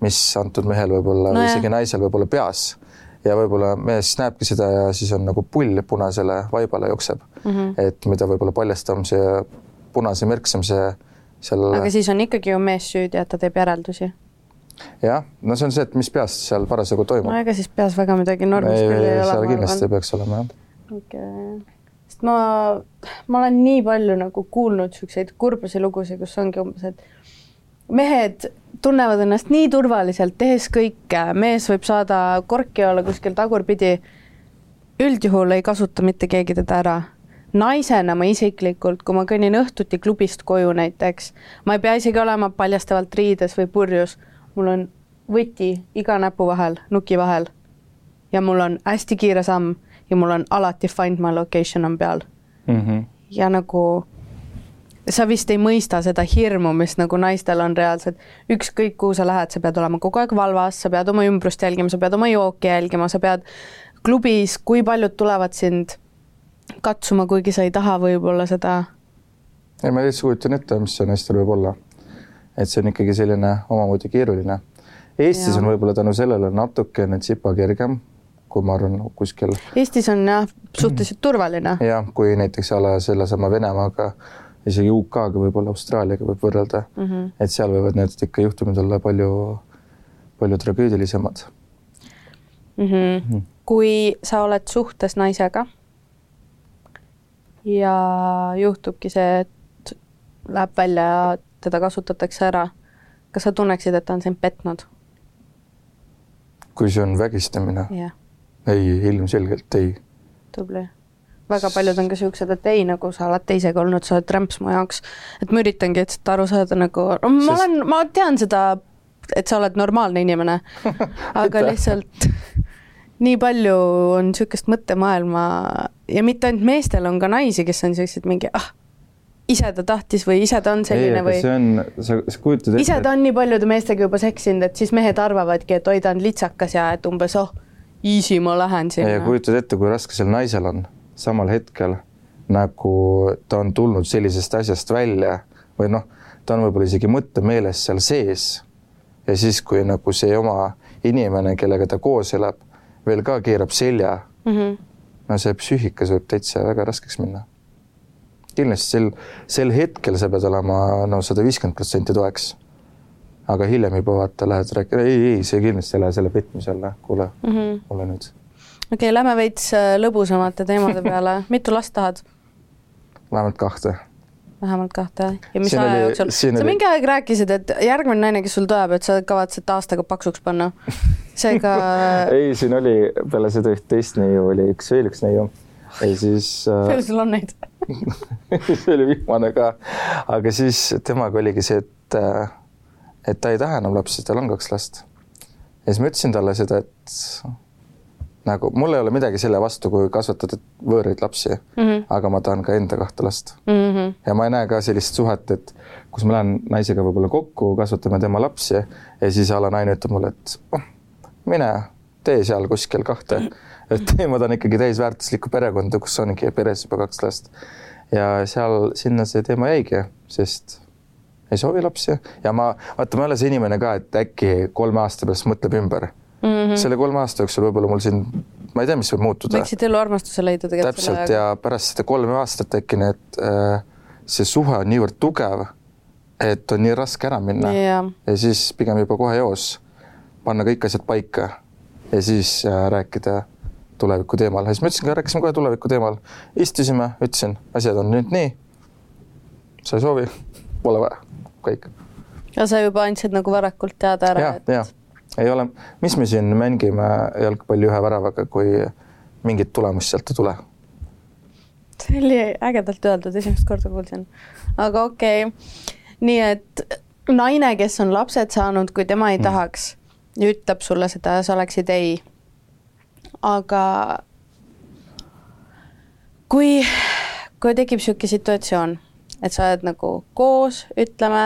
mis antud mehel võib-olla no või isegi naisel võib-olla peas ja võib-olla mees näebki seda ja siis on nagu pull punasele vaibale jookseb mm. -hmm. et mida võib-olla paljastavam see punase märksam see seal. aga siis on ikkagi ju mees süüdi, et ta teeb järeldusi. Jah, no see on see, et mis peas seal parasjagu toimub. no ega siis peas väga midagi normist küll ei ole. seal kindlasti peaks olema jah. okei okay., sest ma, ma olen nii palju nagu kuulnud niisuguseid kurbusi lugusid, kus ongi umbes, et mehed tunnevad ennast nii turvaliselt, tehes kõike, mees võib saada korki olla kuskil tagurpidi. üldjuhul ei kasuta mitte keegi teda ära. naisena ma isiklikult, kui ma kõnnin õhtuti klubist koju näiteks, ma ei pea isegi olema paljastavalt riides või purjus, mul on võti iga näpu vahel, nuki vahel. ja mul on hästi kiire samm ja mul on alati find my location on peal mm. -hmm. ja nagu sa vist ei mõista seda hirmu, mis nagu naistel on reaalselt, ükskõik kuhu sa lähed, sa pead olema kogu aeg valvas, sa pead oma ümbrust jälgima, sa pead oma jooki jälgima, sa pead klubis, kui paljud tulevad sind katsuma, kuigi sa ei taha võib-olla seda. ei, ma lihtsalt kujutan ette, mis see naistel võib olla. Et see on ikkagi selline omamoodi keeruline Eestis ja. on võib-olla tänu sellele natukene tsipa kergem, kui ma arvan kuskil. Eestis on jah, suhteliselt turvaline. jah, kui näiteks a la sellesama Venemaaga, isegi UK-ga, võib-olla Austraaliaga võib võrrelda mm, -hmm. et seal võivad need ikka juhtumid olla palju, palju tragöödilisemad mm. -hmm. Mm -hmm. kui sa oled suhtes naisega ja juhtubki see, et läheb välja ja teda kasutatakse ära, kas sa tunneksid, et ta on sind petnud? kui see on vägistamine yeah.? ei, ilmselgelt ei. tubli. väga paljud on ka siuksed, et ei, nagu sa oled teisega olnud, sa oled trämps mu jaoks. et ma üritangi, et seda aru saada nagu, ma Sest... olen, ma tean seda, et sa oled normaalne inimene aga lihtsalt nii palju on niisugust mõttemaailma ja mitte ainult meestel, on ka naisi, kes on sellised mingi ah, ise ta tahtis või ise ta on selline ei, või? see on, sa, sa kujutad ette. ise ta on nii paljude meestega juba seksinud, et siis mehed arvavadki, et oi, ta on litsakas ja et umbes oh, easy, ma lähen sinna. ja kujutad ette, kui raske sel naisel on samal hetkel nagu ta on tulnud sellisest asjast välja või noh, ta on võib-olla isegi mõttemeeles seal sees. ja siis, kui nagu see oma inimene, kellega ta koos elab, veel ka keerab selja mm. -hmm. no see psüühikas võib täitsa väga raskeks minna. Kindlasti sel, sel hetkel sa pead olema no sada viiskümmend protsenti toeks. aga hiljem juba vaata, lähed rääkima, ei, ei, see kindlasti ei lähe selle petmise alla, kuule mm, -hmm. ole nüüd. okei okay,, lähme veits äh, lõbusamate teemade peale, mitu last tahad? vähemalt kahte vähemalt kahte ja mis siin aja jooksul, sa oli... mingi aeg rääkisid, et järgmine naine, kes sul tuleb, et sa kavatsed aastaga paksuks panna. seega ei, siin oli peale seda üht teist neiu oli üks veel üks neiu ja siis äh.... palju sul on neid see oli viimane ka, aga siis temaga oligi see, et, äh, et ta ei taha enam lapsi, tal on kaks last. ja siis ma ütlesin talle seda, et nagu mul ei ole midagi selle vastu, kui kasvatada võõraid lapsi mm, -hmm. aga ma tahan ka enda kahte last mm. -hmm. ja ma ei näe ka sellist suhet, et kus ma lähen naisega võib-olla kokku, kasvatame tema lapsi ja siis a la naine ütleb mulle, et oh, mine tee seal kuskil kahte. et ma tahan ikkagi täisväärtuslikku perekonda, kus ongi peres juba kaks last. ja seal, sinna see teema jäigi, sest ei soovi lapsi ja ma, vaata, ma ei ole see inimene ka, et äkki kolme aasta pärast mõtleb ümber mm. -hmm. selle kolme aasta jooksul võib-olla mul siin, ma ei tea, mis võib muutuda. võiksid eluarmastuse leida tegelikult. täpselt ja pärast seda kolme aastat äkki need äh,, see suhe on niivõrd tugev, et on nii raske ära minna yeah. ja siis pigem juba kohe eos panna kõik asjad paika ja siis äh, rääkida tuleviku teemal ja siis ma ütlesin ka, rääkisime kohe tuleviku teemal, istusime, ütlesin, asjad on nüüd nii. sa ei soovi, pole vaja, kõik. ja sa juba andsid nagu varakult teada ära, et ja ei ole, mis me siin mängime jalgpalli ühe väravaga, kui mingit tulemust sealt ei tule. see oli ägedalt öeldud, esimest korda kuulsin. aga okei okay., nii et naine, kes on lapsed saanud, kui tema ei mm. tahaks ja ütleb sulle seda, sa oleksid ei. Aga kui, kui tekib niisugune situatsioon, et sa oled nagu koos, ütleme,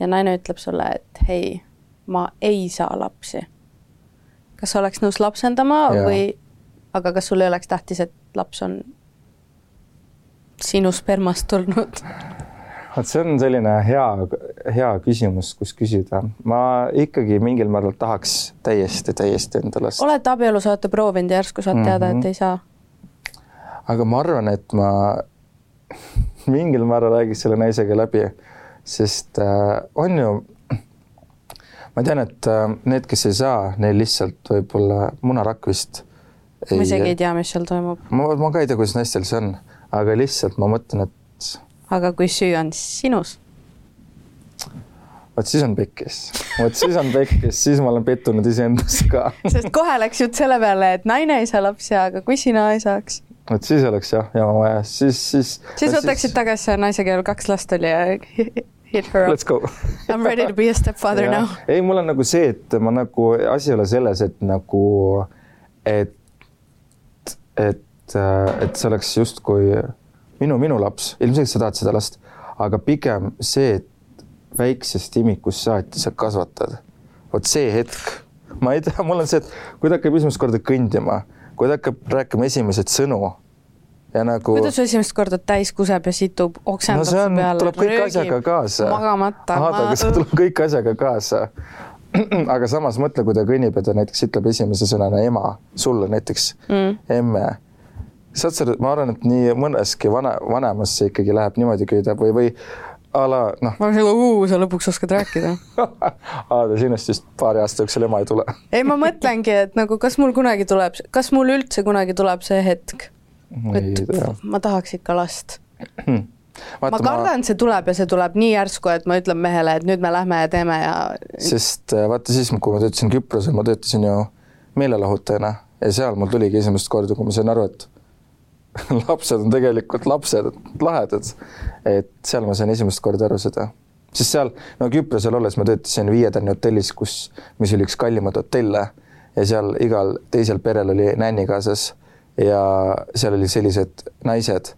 ja naine ütleb sulle, et hei ma ei saa lapsi. kas sa oleks nõus lapsendama ja. või, aga kas sul ei oleks tähtis, et laps on sinu spermast tulnud? vot see on selline hea, hea küsimus, kus küsida. ma ikkagi mingil määral tahaks täiesti, täiesti enda last. olete abielus, olete proovinud ja järsku saad teada mm, -hmm. et mhm. ei saa? aga ma arvan, et ma mingil määral räägiks selle naisega läbi, sest äh, on ju ma tean, et äh, need, kes ei saa, neil lihtsalt võib-olla munarakk vist. ma isegi ei tea, mis seal toimub. ma, ma ka ei tea, kuidas naistel see on, aga lihtsalt ma mõtlen, et. Aga kui süü on sinus? vot siis on pekkis, vot siis on pekkis, siis ma olen pettunud iseendas ka sest kohe läks jutt selle peale, et naine ei saa lapsi, aga kui sina ei saaks? vot siis oleks jah, jama vaja, siis, siis. siis võtaksid siis... tagasi naise, kellel kaks last oli ja hit her up. Let's go I m ready to be a stepfather now. ei, mul on nagu see, et ma nagu, asi ei ole selles, et nagu, et, et, et see oleks justkui minu, minu laps, ilmselgelt sa tahad seda last, aga pigem see, et väiksest imikust saati sa kasvatad. vot see hetk, ma ei tea, mul on see, et kui ta hakkab esimest korda kõndima, kui ta hakkab rääkima esimesed sõnu ja nagu. kuidas esimest korda täis kuseb ja situb, oksendab no see on, tuleb kõik röögib, asjaga kaasa. magamata. aga see tuleb kõik asjaga kaasa. aga samas mõtle, kui ta kõnnib ja ta näiteks ütleb esimese sõnana ema sulle näiteks mm., emme. Saad sa, ma arvan, et nii mõneski vana, vanemasse ikkagi läheb niimoodi köidab või, või a la noh. ma selle uu, sa lõpuks oskad rääkida. Aa, ta sinust vist paari aasta jooksul ema ei tule. Ei, ma mõtlengi, et nagu kas mul kunagi tuleb, kas mul üldse kunagi tuleb see hetk, et ma tahaks ikka last. Vaata, ma kardan, et see tuleb ja see tuleb nii järsku, et ma ütlen mehele, et nüüd me lähme ja teeme ja. sest äh, vaata siis, kui ma töötasin Küprosel, ma töötasin ju meelelahutajana ja seal mul tuligi esimest korda, kui ma sain aru, et lapsed on tegelikult lapsed, lahedad. et seal ma sain esimest korda aru seda, sest seal no Küprosel olles ma töötasin Viie Tärni hotellis, kus, mis oli üks kallimaid hotelle ja seal igal teisel perel oli nänni kaasas ja seal olid sellised naised,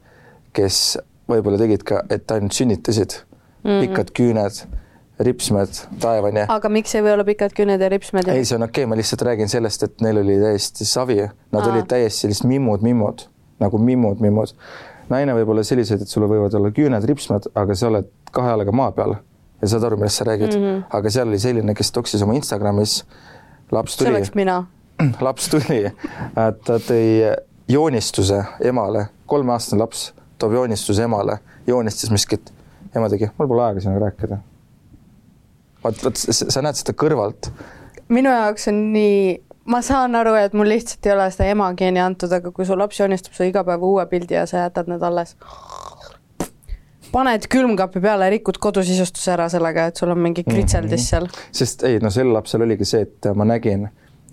kes võib-olla tegid ka, et ainult sünnitasid mm, pikad küüned ripsmed taevani. aga miks ei või olla pikad küüned ja ripsmed? ei, see on okei okay,, ma lihtsalt räägin sellest, et neil oli täiesti savi, nad Aa. olid täiesti sellised mimmud, mimmud nagu mimmud, mimmud. naine võib olla sellised, et sul võivad olla küüned, ripsmed, aga sa oled kahe jalaga maa peal ja saad aru, millest sa räägid mm. -hmm. aga seal oli selline, kes toksis oma Instagramis, laps tuli. see oleks mina. laps tuli, ta tõi joonistuse emale, kolmeaastane laps toob joonistuse emale, joonistas miskit. ema tegi, mul pole aega sinuga rääkida. vot, vot sa näed seda kõrvalt. minu jaoks on nii ma saan aru, et mul lihtsalt ei ole seda emageeni antud, aga kui su laps joonistab su iga päev uue pildi ja sa jätad need alles, paned külmkapi peale, rikud kodusisustuse ära sellega, et sul on mingi kritseldis seal mm. -hmm. sest ei, no sel lapsel oligi see, et ma nägin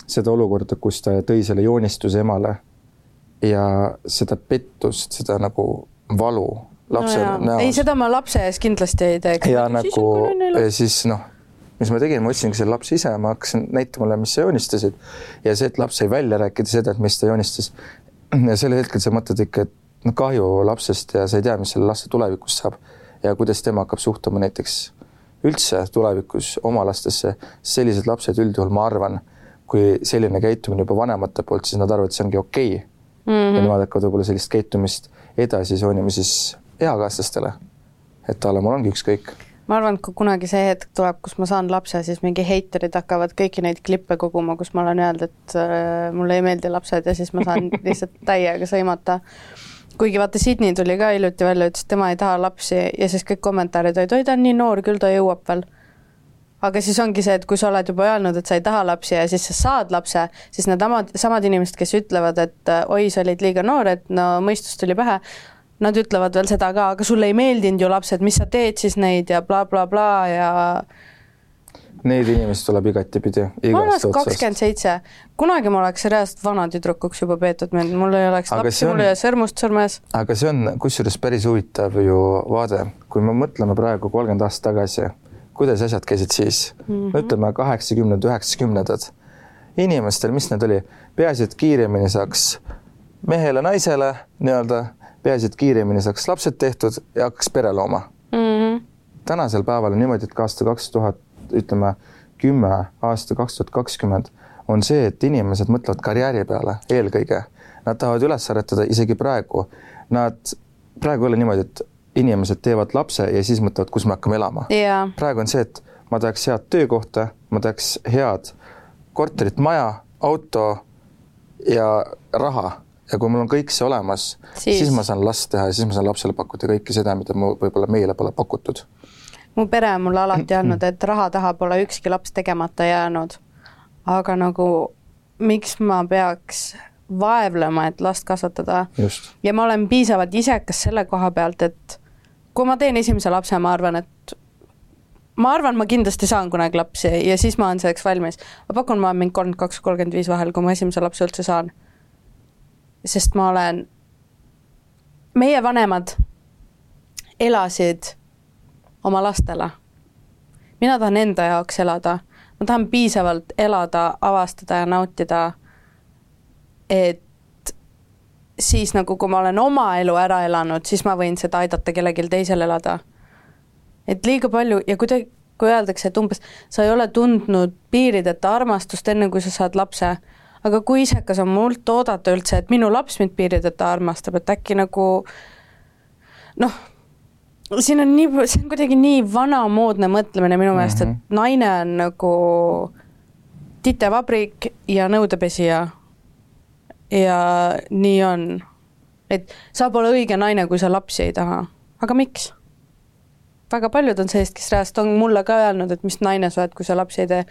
seda olukorda, kus ta tõi selle joonistuse emale ja seda pettust, seda nagu valu lapse no näos. ei, seda ma lapse ees kindlasti ei teeks. ja nagu siis noh mis ma tegin, ma otsingi selle lapse ise, ma hakkasin näitama talle, mis sa joonistasid ja see, et laps sai välja rääkida seda, et mis ta joonistas. ja sel hetkel sa mõtled ikka, et no kahju lapsest ja sa ei tea, mis selle laste tulevikus saab ja kuidas tema hakkab suhtuma näiteks üldse tulevikus oma lastesse. sellised lapsed üldjuhul, ma arvan, kui selline käitumine juba vanemate poolt, siis nad arvavad, et see ongi okei okay. mm. -hmm. ja nemad hakkavad võib-olla sellist käitumist edasi soonima siis eakaaslastele. et la mul ongi ükskõik ma arvan, et kui kunagi see hetk tuleb, kus ma saan lapse, siis mingi heiterid hakkavad kõiki neid klippe koguma, kus ma olen öelnud, et äh, mulle ei meeldi lapsed ja siis ma saan lihtsalt täiega sõimata. kuigi vaata, Sydney tuli ka hiljuti välja, ütles, et tema ei taha lapsi ja siis kõik kommentaarid olid, oi ta on nii noor, küll ta jõuab veel. aga siis ongi see, et kui sa oled juba öelnud, et sa ei taha lapsi ja siis sa saad lapse, siis need samad, samad inimesed, kes ütlevad, et oi, sa olid liiga noor, et no mõistus tuli pähe, nad ütlevad veel seda ka, aga sulle ei meeldinud ju lapsed, mis sa teed siis neid ja blablabla bla, bla, ja Neid inimesi tuleb igatipidi. ma olen kakskümmend seitse, kunagi ma oleks reaalselt vanatüdrukuks juba peetud, mul ei oleks aga lapsi, mul ei ole sõrmust sõrmes. aga see on kusjuures päris huvitav ju vaade, kui me mõtleme praegu kolmkümmend aastat tagasi, kuidas asjad käisid siis mm, -hmm. no ütleme kaheksakümnendad, üheksakümnendad. inimestel, mis need oli, peaasi, et kiiremini saaks mehele-naisele nii-öelda peaasi, et kiiremini saaks lapsed tehtud ja hakkaks pere looma mm. -hmm. tänasel päeval on niimoodi, et ka aasta kaks tuhat, ütleme kümme, aasta kaks tuhat kakskümmend on see, et inimesed mõtlevad karjääri peale eelkõige. Nad tahavad üles aretada isegi praegu. Nad, praegu ei ole niimoodi, et inimesed teevad lapse ja siis mõtlevad, kus me hakkame elama yeah.. praegu on see, et ma tahaks head töökohta, ma tahaks head korterit, maja, auto ja raha ja kui mul on kõik see olemas, siis ma saan last teha ja siis ma saan lapsele pakkuda kõike seda, mida mu võib-olla meile pole pakutud. mu pere on mulle alati öelnud, et raha taha pole ükski laps tegemata jäänud. aga nagu miks ma peaks vaevlema, et last kasvatada. ja ma olen piisavalt isekas selle koha pealt, et kui ma teen esimese lapse, ma arvan, et ma arvan, ma kindlasti saan kunagi lapsi ja siis ma olen selleks valmis. ma pakun, ma olen mingi kolmkümmend kaks, kolmkümmend viis vahel, kui ma esimese lapse üldse saan sest ma olen, meie vanemad elasid oma lastele. mina tahan enda jaoks elada, ma tahan piisavalt elada, avastada ja nautida, et siis nagu, kui ma olen oma elu ära elanud, siis ma võin seda aidata kellelgi teisel elada. et liiga palju ja kui te, kui öeldakse, et umbes sa ei ole tundnud piirideta armastust, enne kui sa saad lapse aga kui isekas on mult oodata üldse, et minu laps mind piirideta armastab, et äkki nagu noh, siin on nii, see on kuidagi nii vanamoodne mõtlemine minu meelest mm, -hmm. et mhm. naine on nagu titevabrik ja nõudepesija. ja nii on. et sa pole õige naine, kui sa lapsi ei taha. aga miks? Väga paljud on sellised, kes reaalselt on mulle ka öelnud, et mis naine sa oled, kui sa lapsi ei tee.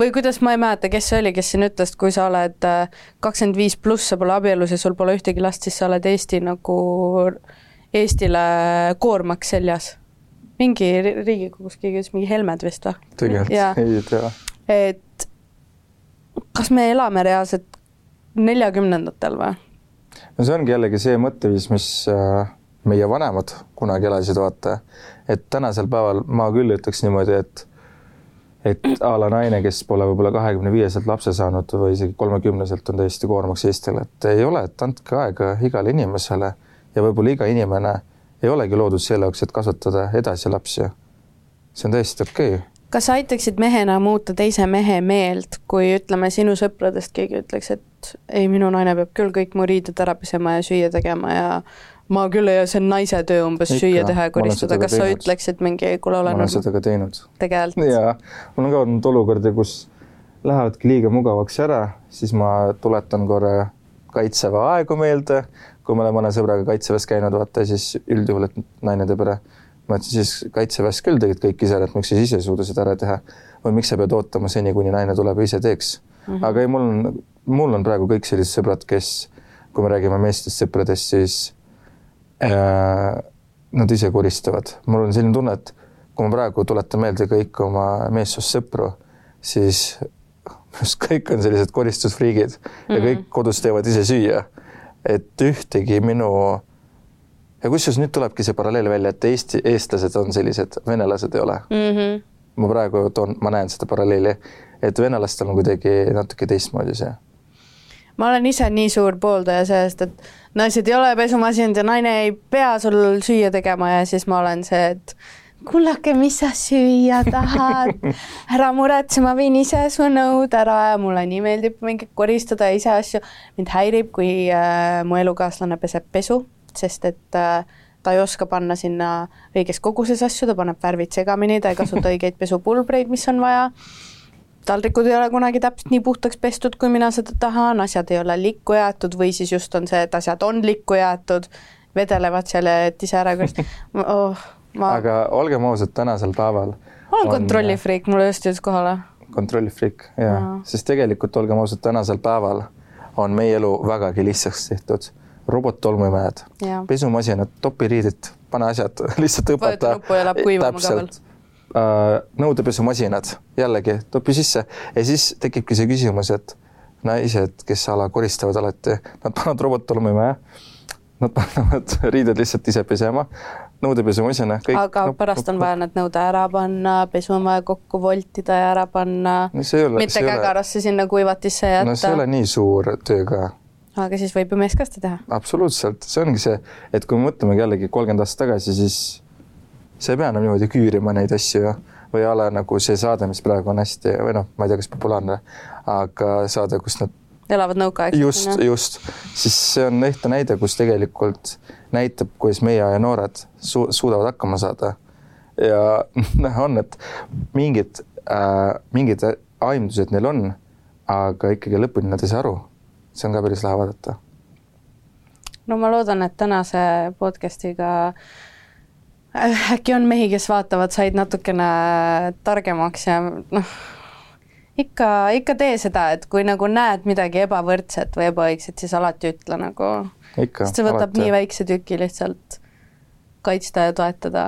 või kuidas, ma ei mäleta, kes see oli, kes siin ütles, kui sa oled äh, kakskümmend viis pluss, sa pole abielus ja sul pole ühtegi last, siis sa oled Eesti nagu, Eestile koormaks seljas mingi Riigikogus keegi ütles, mingi Helmed vist või? tegelikult ei tea. et kas me elame reaalselt neljakümnendatel või? no see ongi jällegi see mõtteviis, mis äh, meie vanemad kunagi elasid, vaata. Et tänasel päeval ma küll ütleks niimoodi, et et a la naine, kes pole võib-olla kahekümne viieselt lapse saanud või isegi kolmekümneselt on täiesti koormaks Eestile, et ei ole, et andke aega igale inimesele ja võib-olla iga inimene ei olegi loodud selle jaoks, et kasvatada edasi lapsi. see on täiesti okei okay. kas sa aitaksid mehena muuta teise mehe meelt, kui ütleme, sinu sõpradest keegi ütleks, et ei, minu naine peab küll kõik mu riided ära pesema ja süüa tegema ja ma küll ei, see on naise töö umbes Ikka, süüa teha ja koristada, kas sa ütleksid mingi, kuule ole ma olen nagu... seda ka teinud. tegelikult? jaa, mul on ka olnud olukordi, kus lähevadki liiga mugavaks ära, siis ma tuletan korra kaitseväe aegu meelde, kui me oleme mõne sõbraga kaitseväes käinud, vaata siis üldjuhul, et naine teeb ära. ma ütlesin siis kaitseväes küll tegid kõik ise ära, et miks sa ise ei suuda seda ära teha või miks sa pead ootama seni, kuni naine tuleb ja ise teeks mm. -hmm. aga ei, mul on, mul on praegu kõik sellised sõbrad, kes, kui me räägime meestest sõpradest, siis nad ise koristavad. mul on selline tunne, et kui ma praegu tuletan meelde kõik oma meessoost sõpru, siis just kõik on sellised koristusfriigid mm -hmm. ja kõik mhm. kodus teevad ise süüa et ühtegi minu ja kusjuures nüüd tulebki see paralleel välja, et Eesti, eestlased on sellised, venelased ei ole mm. -hmm. ma praegu toon, ma näen seda paralleeli, et venelastel on kuidagi natuke teistmoodi see. ma olen ise nii suur pooldaja sellest, et naised ei ole pesumasinad ja naine ei pea sul süüa tegema ja siis ma olen see, et kullake, mis sa süüa tahad, ära muretse, ma viin ise su nõud ära ja mulle nii meeldib mingi koristada ise asju. mind häirib, kui äh, mu elukaaslane peseb pesu, sest et äh, ta ei oska panna sinna õiges koguses asju, ta paneb värvid segamini, ta ei kasuta õigeid pesupulbreid, mis on vaja. Taldrikud ei ole kunagi täpselt nii puhtaks pestud, kui mina seda tahan, asjad ei ole likku jäetud või siis just on see, et asjad on likku jäetud, vedelevad seal ja et ise ära koristada oh ma... aga olgem ausad, tänasel päeval olen kontrollifriik, mulle just jõudis kohale. kontrollifriik, jaa ja., sest tegelikult olgem ausad, tänasel päeval on meie elu vägagi lihtsaks tehtud. robottolmuimejad, pesumasinad, topiriided, pane asjad, lihtsalt õpeta. täpselt nõudepesumasinad, jällegi topi sisse ja siis tekibki see küsimus, et naised, kes a la koristavad alati, nad panevad robottolmuimeja, nad panevad riided lihtsalt ise pesema nõudepesumasina. aga no, pärast on vaja need nõude ära panna, pesu on vaja kokku voltida ja ära panna no,. mitte kägarasse ole... sinna kuivatisse jätta. no see ei ole nii suur töö ka. aga siis võib ju mees ka seda teha. absoluutselt, see ongi see, et kui me mõtlemegi jällegi kolmkümmend aastat tagasi, siis sa ei pea enam niimoodi küürima neid asju ju või a la nagu see saade, mis praegu on hästi või noh, ma ei tea, kas populaarne, aga saade, kus nad elavad nõukaaegselt. just, just, siis see on ehtne näide, kus tegelikult näitab, kuidas meie aja noored su suudavad hakkama saada. ja näha on, et mingid äh,, mingid aimdused neil on, aga ikkagi lõpuni nad ei saa aru. see on ka päris lahe vaadata. no ma loodan, et tänase podcast'iga äh, äkki on mehi, kes vaatavad, said natukene targemaks ja noh ikka, ikka tee seda, et kui nagu näed midagi ebavõrdset või ebaõigset, siis alati ütle nagu. sest see võtab alati. nii väikse tüki lihtsalt kaitsta ja toetada,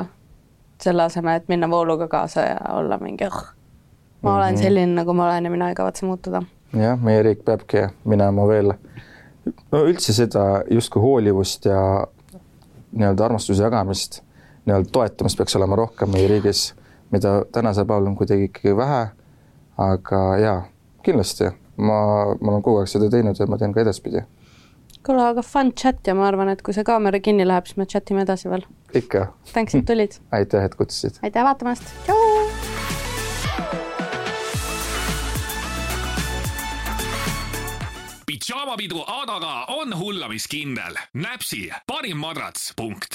selle asemel, et minna vooluga kaasa ja olla mingi oh, ma mm -hmm. olen mhm. selline, nagu ma olen ja mina ei kavatse muutuda. jah, meie riik peabki minema veel, no üldse seda justkui hoolivust ja nii-öelda armastuse jagamist, nii-öelda toetamist peaks olema rohkem meie riigis, mida tänasel päeval on kuidagi ikkagi vähe aga jaa, kindlasti ma, ma olen kogu aeg seda teinud ja ma teen ka edaspidi. kuule, aga fun chat ja ma arvan, et kui see kaamera kinni läheb, siis me chat ime edasi veel. ikka. Thanks, et tulid aitäh, et kutsusid. aitäh vaatamast, tšau. pidžaamapidu Adaga on hullamiskindel. näpsi parim madrats, punkt